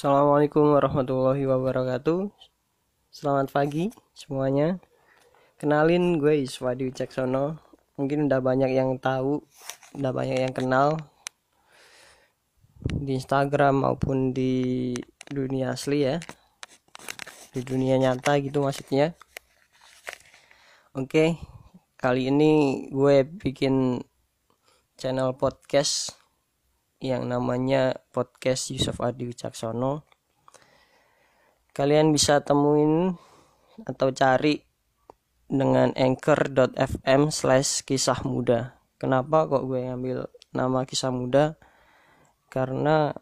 Assalamualaikum warahmatullahi wabarakatuh. Selamat pagi semuanya. Kenalin gue Iswadi Wicaksono. Mungkin udah banyak yang tahu Udah banyak yang kenal Di Instagram maupun di dunia asli ya. Di dunia nyata gitu maksudnya. Oke Kali ini gue bikin channel podcast yang namanya podcast Yusuf Adi Wicaksono. Kalian bisa temuin atau cari dengan anchor.fm slash kisah muda. Kenapa kok gue ngambil nama kisah muda? Karena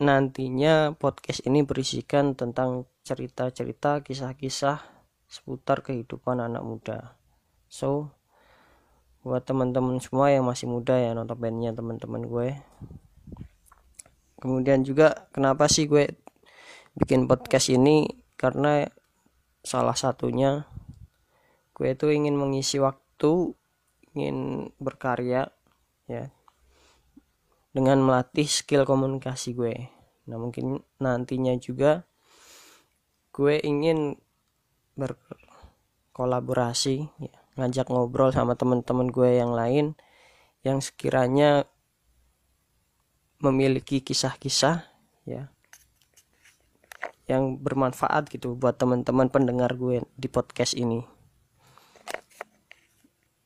nantinya podcast ini berisikan tentang cerita-cerita, kisah-kisah seputar kehidupan anak muda. So, buat teman-teman semua yang masih muda ya bandnya teman-teman gue. Kemudian juga kenapa sih gue bikin podcast ini? Karena salah satunya gue itu ingin mengisi waktu ingin berkarya ya dengan melatih skill komunikasi gue. Nah mungkin nantinya juga gue ingin berkolaborasi ya ngajak ngobrol sama teman-teman gue yang lain yang sekiranya memiliki kisah-kisah ya yang bermanfaat gitu buat teman-teman pendengar gue di podcast ini.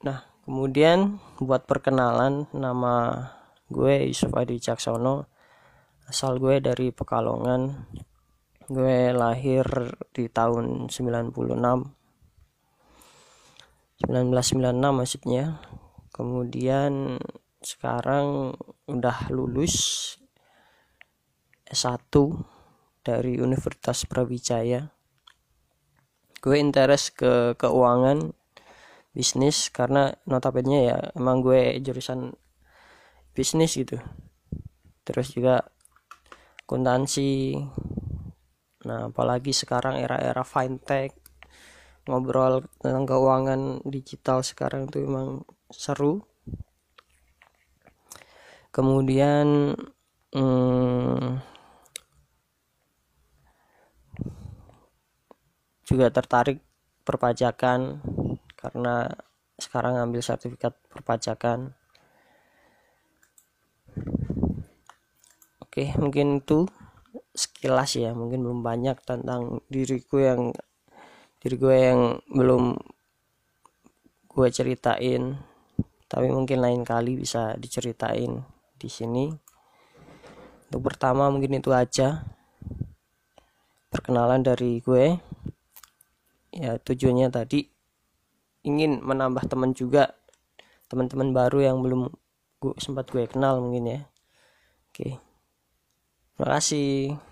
Nah, kemudian buat perkenalan nama gue Yusuf Adi Caksono. Asal gue dari Pekalongan. Gue lahir di tahun 96 1996 maksudnya. Kemudian sekarang udah lulus S1 dari Universitas Brawijaya. Gue interest ke keuangan bisnis karena notabene ya emang gue jurusan bisnis gitu. Terus juga akuntansi. Nah apalagi sekarang era-era fintech ngobrol tentang keuangan digital sekarang itu emang seru. Kemudian hmm, juga tertarik perpajakan karena sekarang ambil sertifikat perpajakan. Oke mungkin itu sekilas ya. Mungkin belum banyak tentang diriku yang diri gue yang belum gue ceritain tapi mungkin lain kali bisa diceritain di sini. Untuk pertama mungkin itu aja. Perkenalan dari gue. Ya tujuannya tadi ingin menambah teman juga teman-teman baru yang belum gue sempat gue kenal mungkin ya. Oke. Terima kasih